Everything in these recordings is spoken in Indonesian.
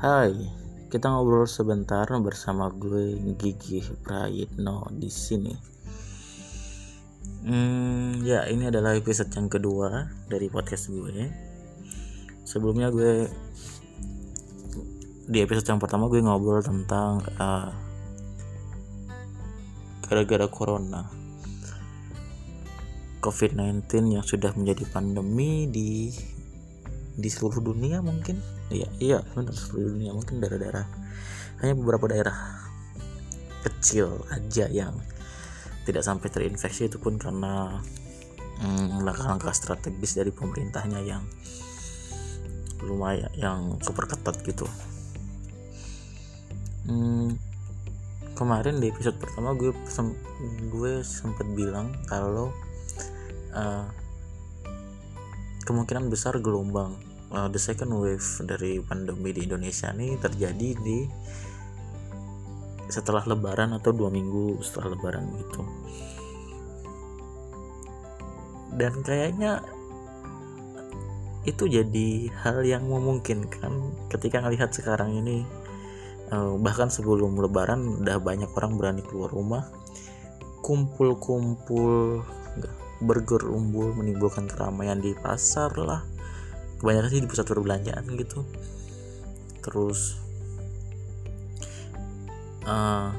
Hai, kita ngobrol sebentar bersama gue Gigi Prayitno di sini. Hmm, ya ini adalah episode yang kedua dari podcast gue. Sebelumnya gue di episode yang pertama gue ngobrol tentang uh, gara-gara corona COVID-19 yang sudah menjadi pandemi di di seluruh dunia mungkin iya iya benar. Seluruh dunia mungkin daerah-daerah hanya beberapa daerah kecil aja yang tidak sampai terinfeksi itu pun karena hmm, langkah-langkah strategis dari pemerintahnya yang lumayan yang super ketat gitu. Hmm, kemarin di episode pertama gue sem gue sempat bilang kalau uh, kemungkinan besar gelombang uh, the second wave dari pandemi di Indonesia ini terjadi di setelah lebaran atau dua minggu setelah lebaran gitu. Dan kayaknya itu jadi hal yang memungkinkan ketika melihat sekarang ini uh, bahkan sebelum lebaran udah banyak orang berani keluar rumah kumpul-kumpul bergerumbul menimbulkan keramaian di pasar lah kebanyakan sih di pusat perbelanjaan gitu. Terus uh,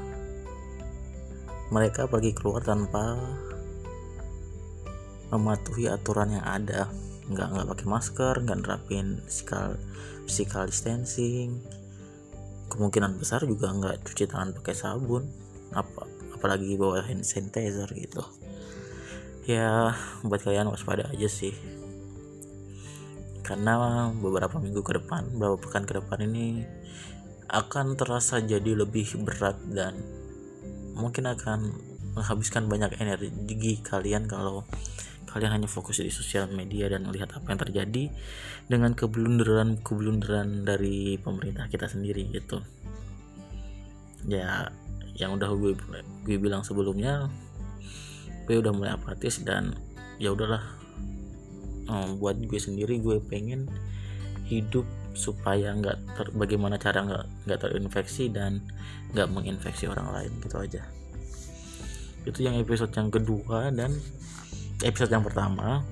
mereka pergi keluar tanpa mematuhi aturan yang ada. Nggak nggak pakai masker nggak nerapin physical physical distancing. Kemungkinan besar juga nggak cuci tangan pakai sabun. Apa apalagi bawa hand sanitizer gitu. Ya buat kalian waspada aja sih karena beberapa minggu ke depan beberapa pekan ke depan ini akan terasa jadi lebih berat dan mungkin akan menghabiskan banyak energi kalian kalau kalian hanya fokus di sosial media dan melihat apa yang terjadi dengan keblunderan keblunderan dari pemerintah kita sendiri gitu. Ya yang udah gue gue bilang sebelumnya gue udah mulai apatis dan ya udahlah um, buat gue sendiri gue pengen hidup supaya nggak ter bagaimana cara nggak nggak terinfeksi dan nggak menginfeksi orang lain gitu aja. Itu yang episode yang kedua dan episode yang pertama.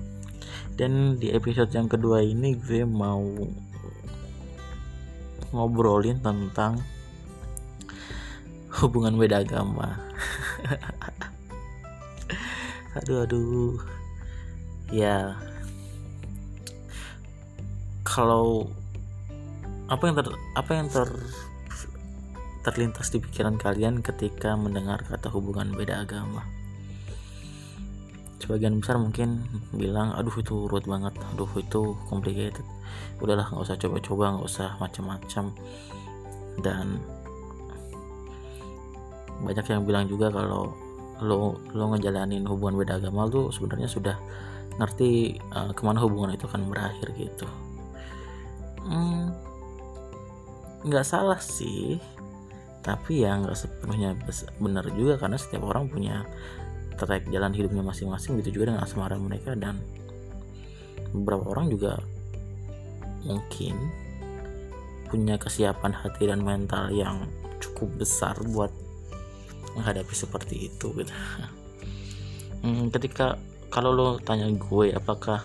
Dan di episode yang kedua ini gue mau ngobrolin tentang hubungan beda agama. Aduh aduh. Ya kalau apa yang ter apa yang ter terlintas di pikiran kalian ketika mendengar kata hubungan beda agama? Sebagian besar mungkin bilang aduh itu ruwet banget. Aduh itu complicated. Udahlah nggak usah coba-coba nggak usah macam-macam. Dan banyak yang bilang juga kalau lo lo ngejalanin hubungan beda agama tuh sebenarnya sudah ngerti uh, ke mana hubungan itu akan berakhir gitu nggak salah sih. Tapi ya nggak sepenuhnya benar juga karena setiap orang punya track jalan hidupnya masing-masing gitu juga dengan asmara mereka dan beberapa orang juga mungkin punya kesiapan hati dan mental yang cukup besar buat menghadapi seperti itu gitu. Hmm, ketika kalau lo tanya gue apakah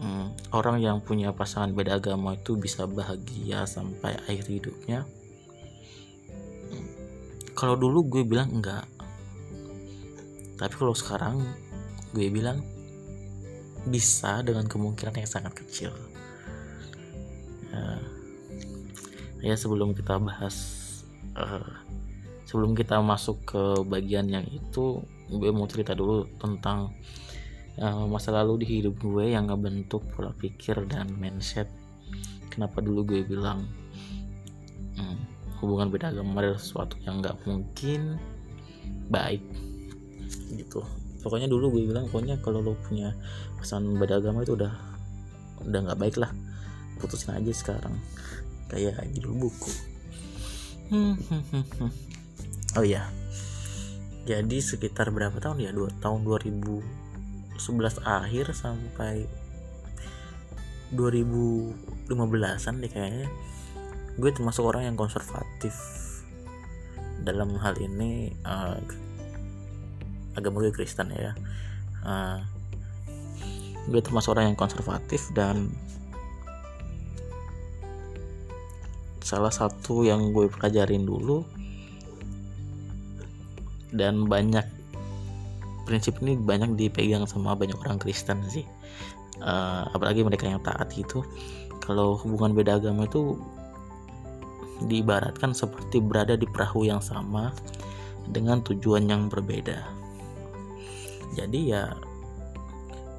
hmm, orang yang punya pasangan beda agama itu bisa bahagia sampai akhir hidupnya. Hmm, kalau dulu gue bilang enggak. Tapi kalau sekarang gue bilang bisa dengan kemungkinan yang sangat kecil. Ya, ya sebelum kita bahas uh, sebelum kita masuk ke bagian yang itu gue mau cerita dulu tentang uh, masa lalu di hidup gue yang ngebentuk pola pikir dan mindset. Kenapa dulu gue bilang hmm, hubungan beda agama adalah sesuatu yang nggak mungkin baik. Gitu. Pokoknya dulu gue bilang pokoknya kalau lo punya pesan beda agama itu udah udah nggak baik lah. Putusin aja sekarang. Kayak judul buku. Oh iya. Jadi sekitar berapa tahun ya? Dua tahun 2011 akhir sampai 2015an deh kayaknya. Gue termasuk orang yang konservatif. Dalam hal ini uh, agama gue Kristen ya. Uh, gue termasuk orang yang konservatif dan salah satu yang gue pelajarin dulu dan banyak prinsip ini banyak dipegang sama banyak orang Kristen sih. Uh, apalagi mereka yang taat itu kalau hubungan beda agama itu diibaratkan seperti berada di perahu yang sama dengan tujuan yang berbeda. Jadi ya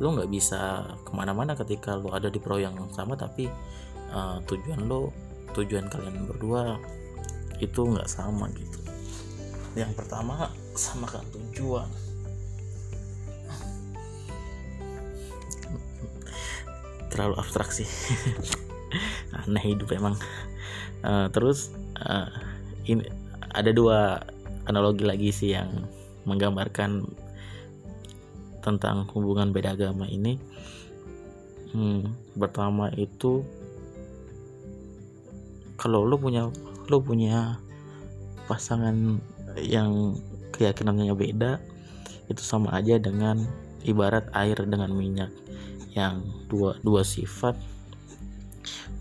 lo nggak bisa ke mana-mana ketika lo ada di perahu yang sama tapi uh, tujuan lo tujuan kalian berdua itu nggak sama gitu. Yang pertama samakan tujuan terlalu abstrak sih. Aneh hidup emang. Uh, terus uh, ini ada dua analogi lagi sih yang menggambarkan tentang hubungan beda agama ini. Hmm, pertama itu kalau lo punya lo punya pasangan yang keyakinannya beda itu sama aja dengan ibarat air dengan minyak yang dua dua sifat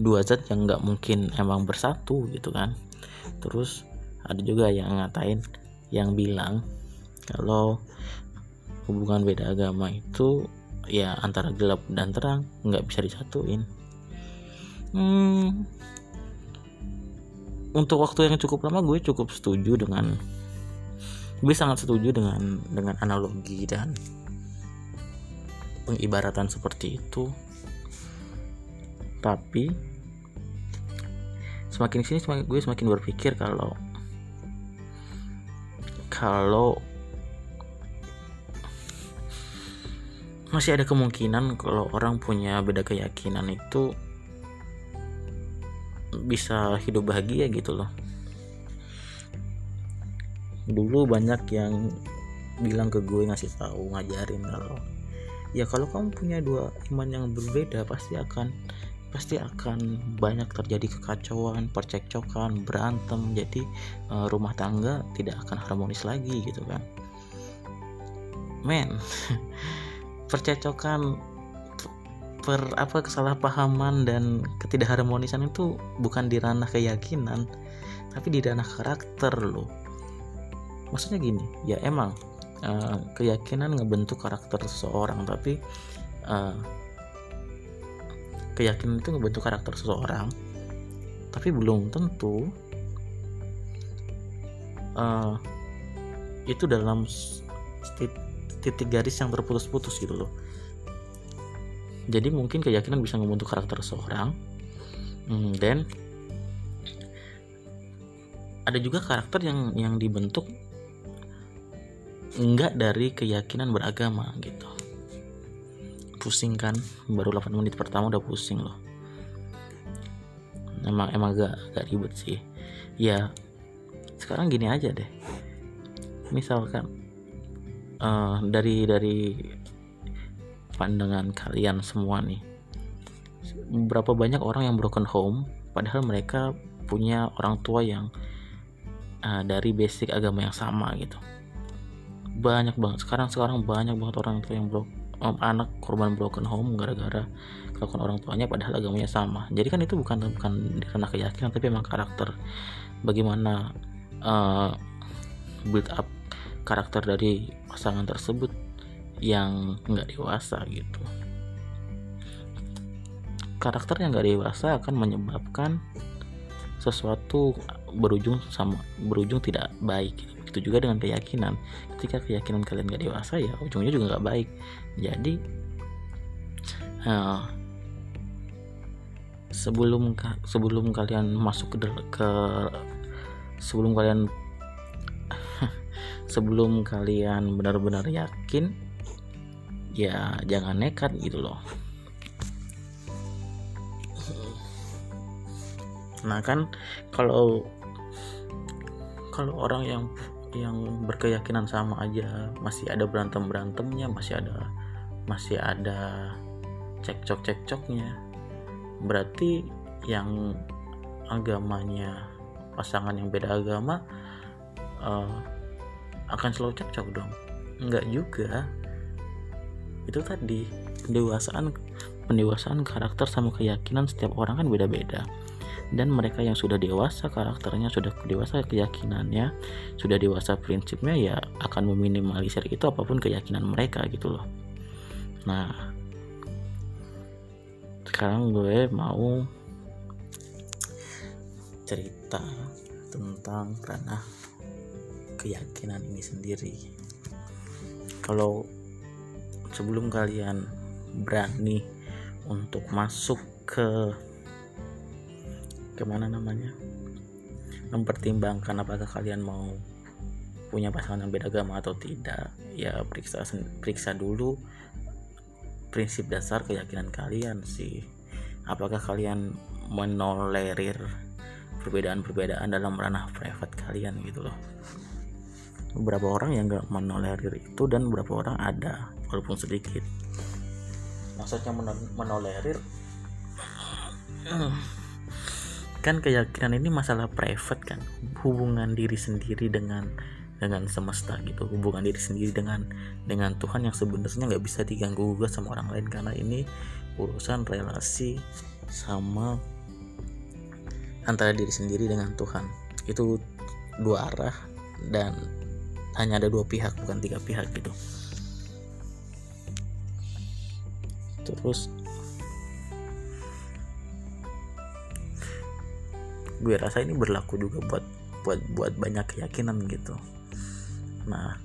dua zat yang nggak mungkin emang bersatu gitu kan. Terus ada juga yang ngatain yang bilang kalau hubungan beda agama itu ya antara gelap dan terang nggak bisa disatuin. Hmm, untuk waktu yang cukup lama gue cukup setuju dengan gue sangat setuju dengan dengan analogi dan pengibaratan seperti itu. Tapi semakin sini semakin gue semakin berpikir kalau kalau masih ada kemungkinan kalau orang punya beda keyakinan itu bisa hidup bahagia gitu loh. Dulu banyak yang bilang ke gue ngasih tahu ngajarin kalau ya kalau kamu punya dua iman yang berbeda pasti akan pasti akan banyak terjadi kekacauan, percekcokan, berantem. Jadi uh, rumah tangga tidak akan harmonis lagi gitu kan. Men, percekcokan per apa kesalahpahaman dan ketidakharmonisan itu bukan di ranah keyakinan, tapi di ranah karakter loh. Maksudnya gini, ya emang uh, keyakinan ngebentuk karakter seseorang tapi uh, keyakinan itu ngebentuk karakter seseorang tapi belum tentu uh, itu dalam titik garis yang terputus-putus gitu loh. Jadi mungkin keyakinan bisa membentuk karakter seseorang hmm, dan ada juga karakter yang yang dibentuk enggak dari keyakinan beragama gitu. Pusing kan baru 8 menit pertama udah pusing loh. Emang emang agak agak ribet sih. Ya sekarang gini aja deh. Misalkan uh, dari dari pandangan kalian semua nih berapa banyak orang yang broken home padahal mereka punya orang tua yang uh, dari basic agama yang sama gitu banyak banget. Sekarang sekarang banyak banget orang tua yang blok um, anak korban broken home gara-gara kelakuan orang tuanya padahal agamanya sama. Jadi kan itu bukan bukan karena keyakinan tapi memang karakter. Bagaimana uh, build up karakter dari pasangan tersebut yang nggak dewasa gitu. Karakter yang nggak dewasa akan menyebabkan sesuatu berujung sama berujung tidak baik begitu juga dengan keyakinan. Ketika keyakinan kalian gak dewasa ya ujungnya juga gak baik. Jadi uh, sebelum sebelum kalian masuk ke ke sebelum kalian sebelum kalian benar-benar yakin ya jangan nekat gitu loh. Nah kan kalau kalau orang yang yang berkeyakinan sama aja. Masih ada berantem berantemnya masih ada masih ada cekcok cekcoknya berarti yang agamanya pasangan yang beda agama uh, akan selalu cocok dong. Enggak juga. Itu tadi pendewasaan pendewasaan karakter sama keyakinan setiap orang kan beda-beda dan mereka yang sudah dewasa karakternya sudah dewasa keyakinannya sudah dewasa prinsipnya ya akan meminimalisir itu apa pun keyakinan mereka gitu loh. Nah sekarang gue mau cerita tentang ranah keyakinan ini sendiri. Kalau sebelum kalian berani untuk masuk ke ke mana namanya? Mempertimbangkan apakah kalian mau punya pasangan yang beda agama atau tidak. Ya periksa periksa dulu prinsip dasar keyakinan kalian sih. Apakah kalian menolerir perbedaan-perbedaan dalam ranah private kalian gitu loh. Beberapa orang yang gak menolerir itu dan beberapa orang ada walaupun sedikit. Maksudnya menolerir kan keyakinan ini masalah private kan hubungan diri sendiri dengan dengan semesta gitu. Hubungan diri sendiri dengan dengan Tuhan yang sebenarnya nggak bisa diganggu gugat sama orang lain karena ini urusan relasi sama antara diri sendiri dengan Tuhan. Itu dua arah dan hanya ada dua pihak bukan tiga pihak gitu. Terus gue rasa ini berlaku juga buat buat buat banyak keyakinan gitu. Nah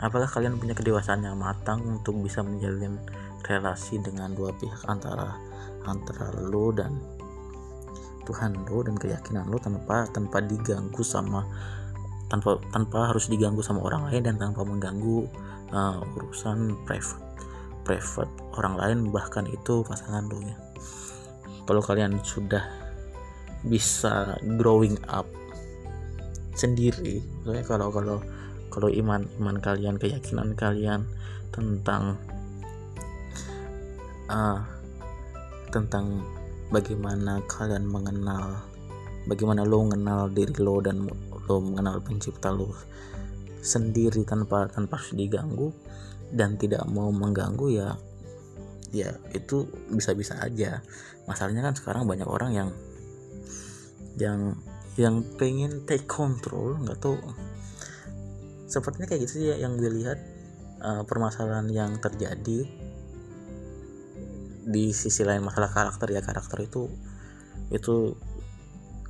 apakah kalian punya kedewasaan yang matang untuk bisa menjalin relasi dengan dua pihak antara antara lo dan Tuhan lo dan keyakinan lo tanpa tanpa diganggu sama tanpa tanpa harus diganggu sama orang lain dan tanpa mengganggu uh, urusan private private orang lain bahkan itu pasangan lo ya. Kalau kalian sudah bisa growing up sendiri. Maksudnya kalau kalau kalau iman iman kalian keyakinan kalian tentang uh, tentang bagaimana kalian mengenal bagaimana lo mengenal diri lo dan lo mengenal pencipta lo sendiri tanpa tanpa harus diganggu dan tidak mau mengganggu ya ya itu bisa-bisa aja. Masalahnya kan sekarang banyak orang yang yang yang pengen take control nggak tahu. Sepertinya kayak gitu sih ya yang gue lihat uh, permasalahan yang terjadi di sisi lain masalah karakter ya karakter itu itu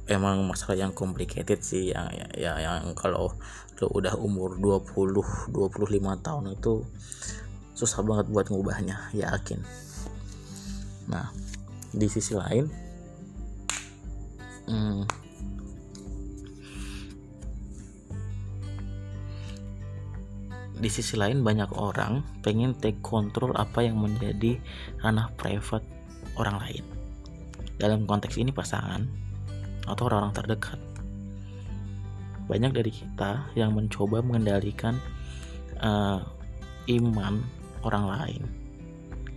emang masalah yang complicated sih yang ya, ya yang kalau lo udah umur 20 25 tahun itu susah banget buat ngubahnya yakin. Nah di sisi lain di sisi lain banyak orang pengen take control apa yang menjadi ranah private orang lain. Dalam konteks ini pasangan atau orang-orang terdekat. Banyak dari kita yang mencoba mengendalikan uh, iman orang lain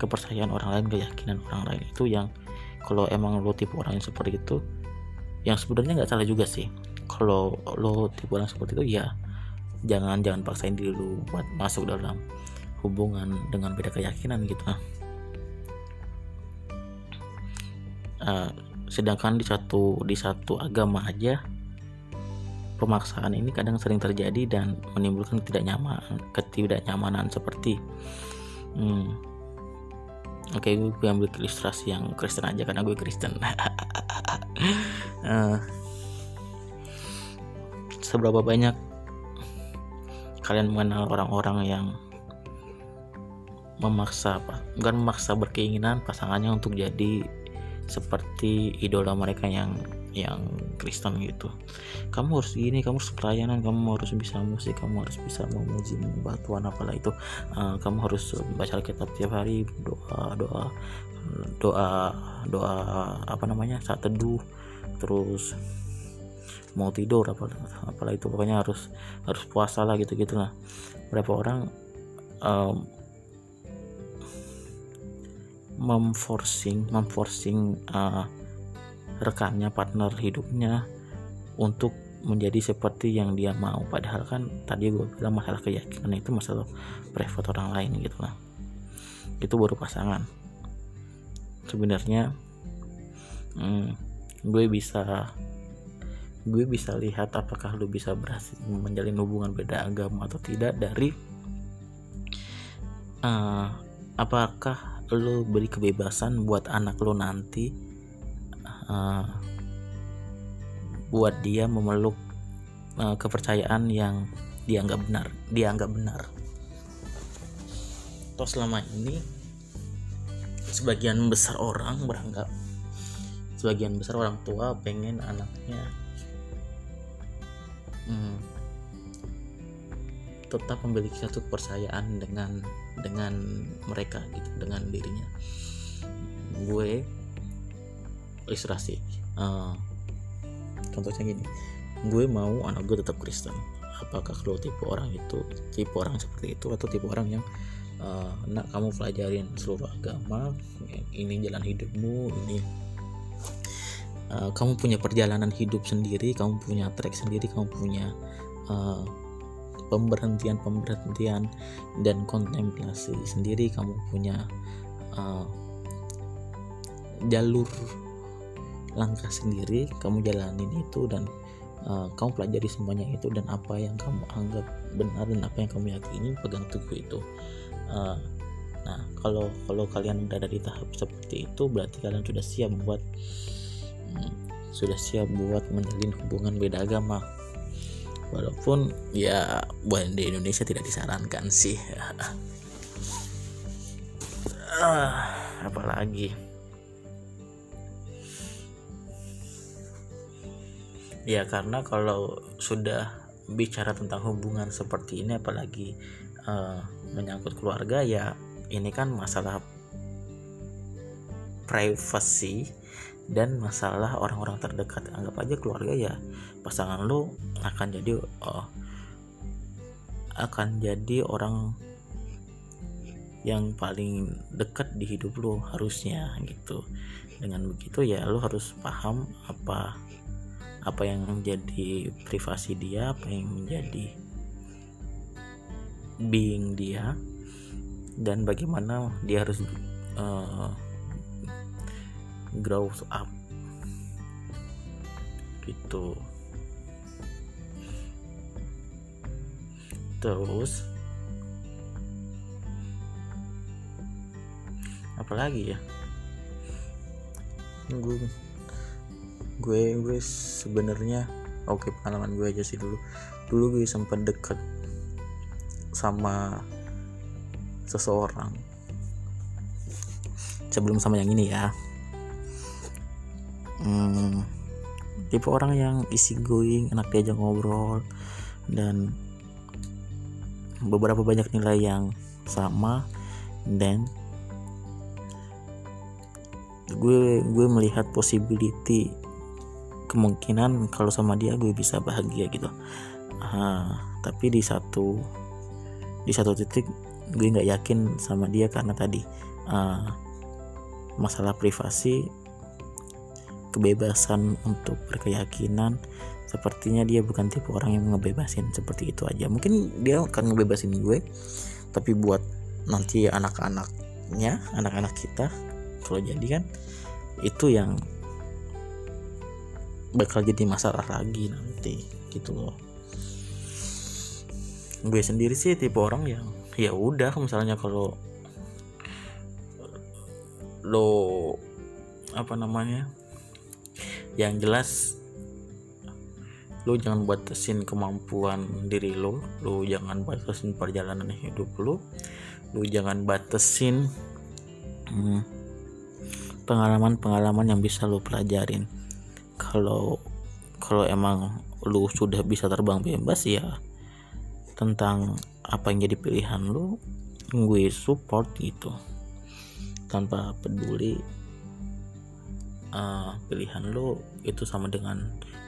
kepercayaan orang lain keyakinan orang lain itu yang kalau emang lo tipe orang yang seperti itu yang sebenarnya nggak salah juga sih. Kalau lo tipe orang seperti itu ya jangan jangan paksain diri lo buat masuk dalam hubungan dengan beda keyakinan gitu. Uh, sedangkan di satu di satu agama aja pemaksaan ini kadang sering terjadi dan menimbulkan ketidaknyamanan ketidaknyamanan seperti hmm, oke okay, gue ambil ilustrasi yang Kristen aja karena gue Kristen uh, seberapa banyak kalian mengenal orang-orang yang memaksa apa? Bukan memaksa berkeinginan pasangannya untuk jadi seperti idola mereka yang yang Kristen gitu. Kamu harus gini kamu harus pelayanan kamu harus bisa musik kamu harus bisa memuji menyembah Tuhan apalah itu. Uh, kamu harus baca Alkitab tiap hari doa doa doa doa apa namanya saat teduh terus mau tidur apa apalah itu. Pokoknya harus harus puasa lah gitu gitulah berapa orang um, memforcing memforcing uh, rekannya partner hidupnya untuk menjadi seperti yang dia mau. Padahal kan tadi gue bilang masalah keyakinan itu masalah private orang lain gitu lah. Itu baru pasangan. Sebenarnya hmm, gue bisa gue bisa lihat apakah lu bisa berhasil menjalin hubungan beda agama atau tidak dari uh, apakah lu beri kebebasan buat anak lu nanti uh, buat dia memeluk uh, kepercayaan yang dianggap benar dianggap benar. Atau selama ini sebagian besar orang beranggap sebagian besar orang tua pengen anaknya hmm, tetap memiliki satu kepercayaan dengan dengan mereka gitu dengan dirinya. Gue ilustrasi uh, contohnya gini gue mau anak gue tetap Kristen. Apakah lo tipe orang itu tipe orang seperti itu atau tipe orang yang uh, nak kamu pelajarin seluruh agama ini jalan hidupmu ini uh, kamu punya perjalanan hidup sendiri kamu punya trek sendiri kamu punya uh, pemberhentian pemberhentian dan kontemplasi sendiri kamu punya uh, jalur langkah sendiri kamu jalanin itu dan uh, kamu pelajari semuanya itu dan apa yang kamu anggap benar dan apa yang kamu yakini pegang teguh itu. Uh, nah kalau kalau kalian berada di tahap seperti itu berarti kalian sudah siap buat hmm, sudah siap buat menjalin hubungan beda agama. Walaupun ya buat di Indonesia tidak disarankan sih. Uh, apalagi ya karena kalau sudah bicara tentang hubungan seperti ini apalagi uh, menyangkut keluarga ya ini kan masalah privasi dan masalah orang-orang terdekat. Anggap aja keluarga ya pasangan lu akan jadi uh, akan jadi orang yang paling dekat di hidup lu harusnya gitu. Dengan begitu ya lu harus paham apa apa yang menjadi privasi dia apa yang menjadi being dia dan bagaimana dia harus uh, grow up. Gitu. Terus apalagi ya? Gue gue gue sebenarnya oke okay, pengalaman gue aja sih dulu. Dulu gue sempat deket sama seseorang. Sebelum sama yang ini ya. Hmm, tipe orang yang isi going enak diajak ngobrol dan beberapa banyak nilai yang sama dan gue gue melihat possibility kemungkinan kalau sama dia gue bisa bahagia gitu. Uh, tapi di satu di satu titik gue nggak yakin sama dia karena tadi uh, masalah privasi kebebasan untuk berkeyakinan sepertinya dia bukan tipe orang yang ngebebasin seperti itu aja. Mungkin dia akan ngebebasin gue tapi buat nanti anak-anaknya anak-anak kita kalau jadi kan itu yang bakal jadi masalah lagi nanti gitu loh. Gue sendiri sih tipe orang yang ya udah misalnya kalau lo apa namanya yang jelas lo jangan batasin kemampuan diri lo lo jangan batasin perjalanan hidup lo lo jangan batasin hmm, pengalaman-pengalaman yang bisa lo pelajarin kalau kalau emang lu sudah bisa terbang bebas ya tentang apa yang jadi pilihan lu gue support gitu. Tanpa peduli uh, pilihan lu itu sama dengan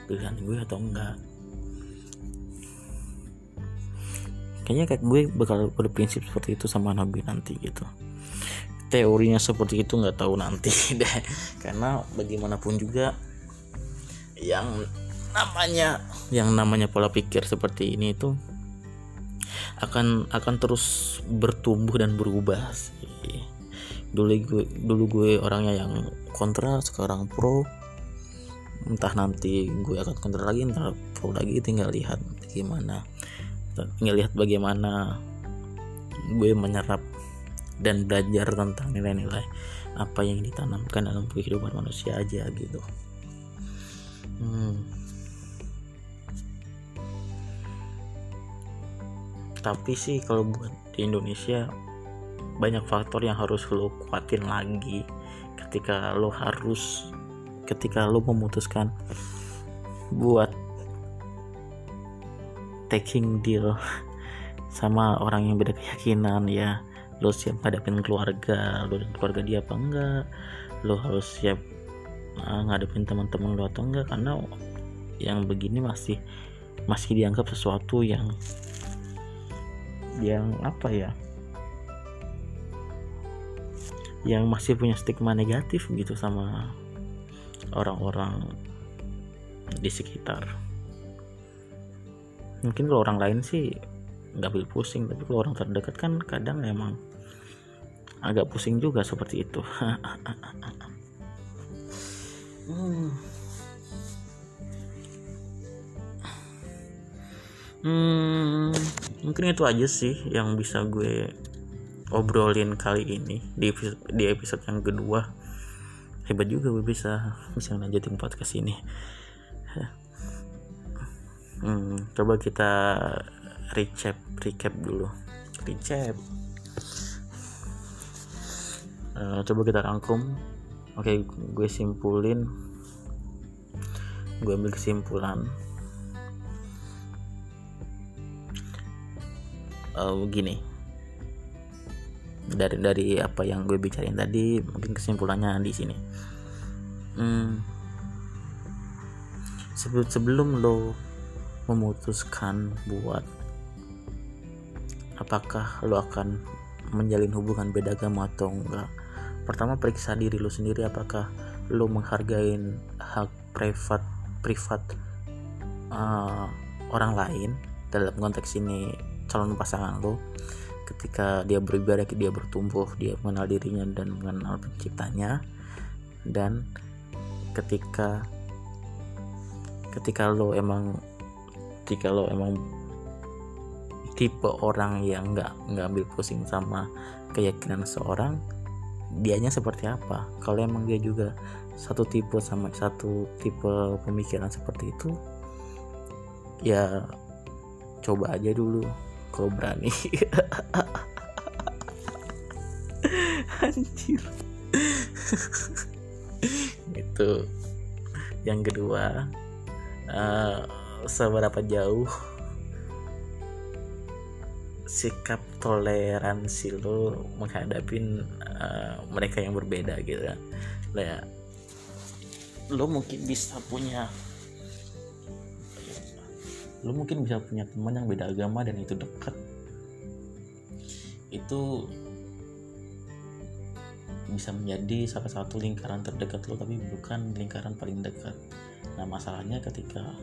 pilihan gue atau enggak. Kayaknya kayak gue bakal berprinsip seperti itu sama nabi nanti gitu. Teorinya seperti itu nggak tahu nanti deh. Karena bagaimanapun juga yang namanya yang namanya pola pikir seperti ini itu akan akan terus bertumbuh dan berubah sih. Dulu gue dulu gue orangnya yang kontra sekarang pro. Entah nanti gue akan kontra lagi entah pro lagi tinggal lihat gimana. Tinggal lihat bagaimana gue menyerap dan belajar tentang nilai-nilai apa yang ditanamkan dalam kehidupan manusia aja gitu hmm. tapi sih kalau buat di Indonesia banyak faktor yang harus lo kuatin lagi ketika lo harus ketika lo memutuskan buat taking deal sama orang yang beda keyakinan ya lo siap ngadepin keluarga lo dan keluarga dia apa enggak lo harus siap uh, ngadepin teman-teman lo atau enggak karena yang begini masih masih dianggap sesuatu yang yang apa ya yang masih punya stigma negatif gitu sama orang-orang di sekitar. Mungkin kalau orang lain sih nggak ambil pusing tapi kalau orang terdekat kan kadang emang agak pusing juga seperti itu hmm. Hmm, mungkin itu aja sih yang bisa gue obrolin kali ini di episode, di episode yang kedua. Hebat juga gue bisa bisa lanjutin podcast ini. Hmm, coba kita recap recap dulu. Recap. Uh, coba kita rangkum oke gue simpulin. Gue ambil kesimpulan. Uh, begini dari dari apa yang gue bicarain tadi mungkin kesimpulannya di sini. Hmm, sebelum sebelum lo memutuskan buat apakah lo akan menjalin hubungan beda agama atau enggak pertama periksa diri lo sendiri apakah lo menghargai hak privat privat uh, orang lain dalam konteks ini calon pasangan lo ketika dia beribadah dia bertumbuh dia mengenal dirinya dan mengenal penciptanya. Dan ketika ketika lo emang ketika lo emang tipe orang yang nggak nggak ambil pusing sama keyakinan seorang dianya seperti apa. Kalau emang dia juga satu tipe sama satu tipe pemikiran seperti itu ya coba aja dulu kalau berani. Anjir. Itu. Yang kedua uh, seberapa jauh sikap toleransi lo menghadapi uh, mereka yang berbeda gitu kan. Ya lo mungkin bisa punya lu mungkin bisa punya teman yang beda agama dan itu dekat. Itu bisa menjadi salah satu lingkaran terdekat lo tapi bukan lingkaran paling dekat. Nah masalahnya ketika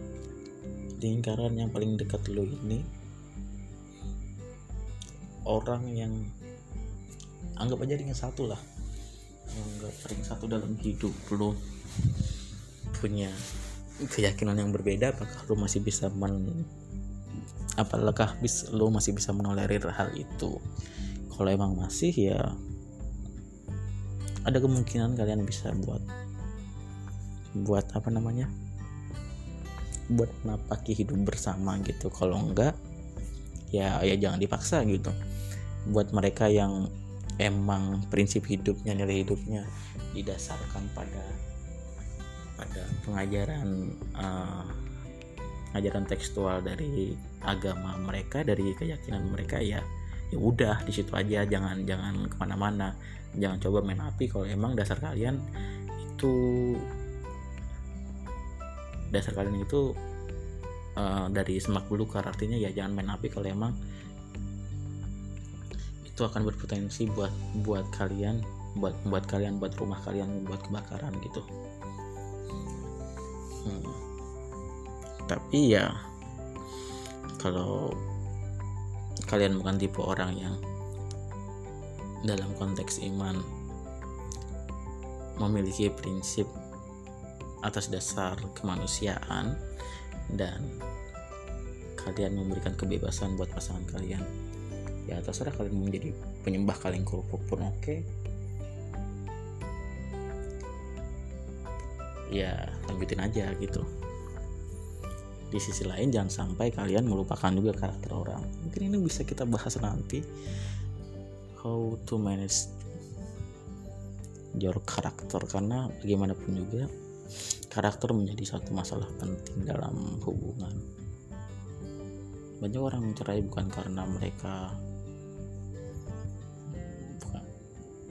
lingkaran yang paling dekat lo ini orang yang anggap aja ring satu lah. Anggap ring satu dalam hidup lo punya keyakinan yang berbeda apakah lo masih bisa men apakah bis lo masih bisa menolerir hal itu? Kalau emang masih ya ada kemungkinan kalian bisa buat buat apa namanya? Buat napaki hidup bersama gitu. Kalau enggak ya ya jangan dipaksa gitu. Buat mereka yang emang prinsip hidupnya nilai hidupnya didasarkan pada pada pengajaran uh, ajaran tekstual dari agama mereka dari keyakinan mereka ya ya udah di situ aja. Jangan jangan ke mana-mana. Jangan coba main api. Kalau emang dasar kalian itu dasar kalian itu uh, dari semak belukar artinya ya jangan main api. Kalau emang itu akan berpotensi buat buat kalian buat buat kalian buat rumah kalian buat kebakaran gitu hmm. tapi ya kalau kalian bukan tipe orang yang dalam konteks iman memiliki prinsip atas dasar kemanusiaan dan kalian memberikan kebebasan buat pasangan kalian ya terserah kalian menjadi penyembah kalian kerupuk pun oke. Okay. ya lanjutin aja gitu. Di sisi lain jangan sampai kalian melupakan juga karakter orang. Mungkin ini bisa kita bahas nanti. How to manage your karakter karena bagaimanapun juga karakter menjadi satu masalah penting dalam hubungan. Banyak orang cerai bukan karena mereka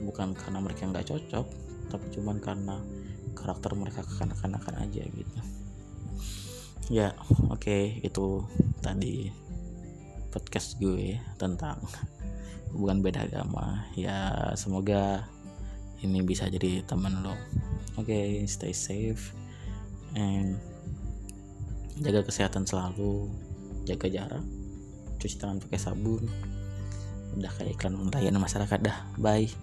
bukan karena mereka nggak cocok tapi cuman karena karakter mereka kekanak-kanakan aja gitu. Ya oke okay, itu tadi podcast gue tentang hubungan beda agama. Ya semoga ini bisa jadi teman lo. Oke okay, stay safe and jaga kesehatan selalu jaga jarak cuci tangan pakai sabun. Udah kayak iklan layanan masyarakat dah. Bye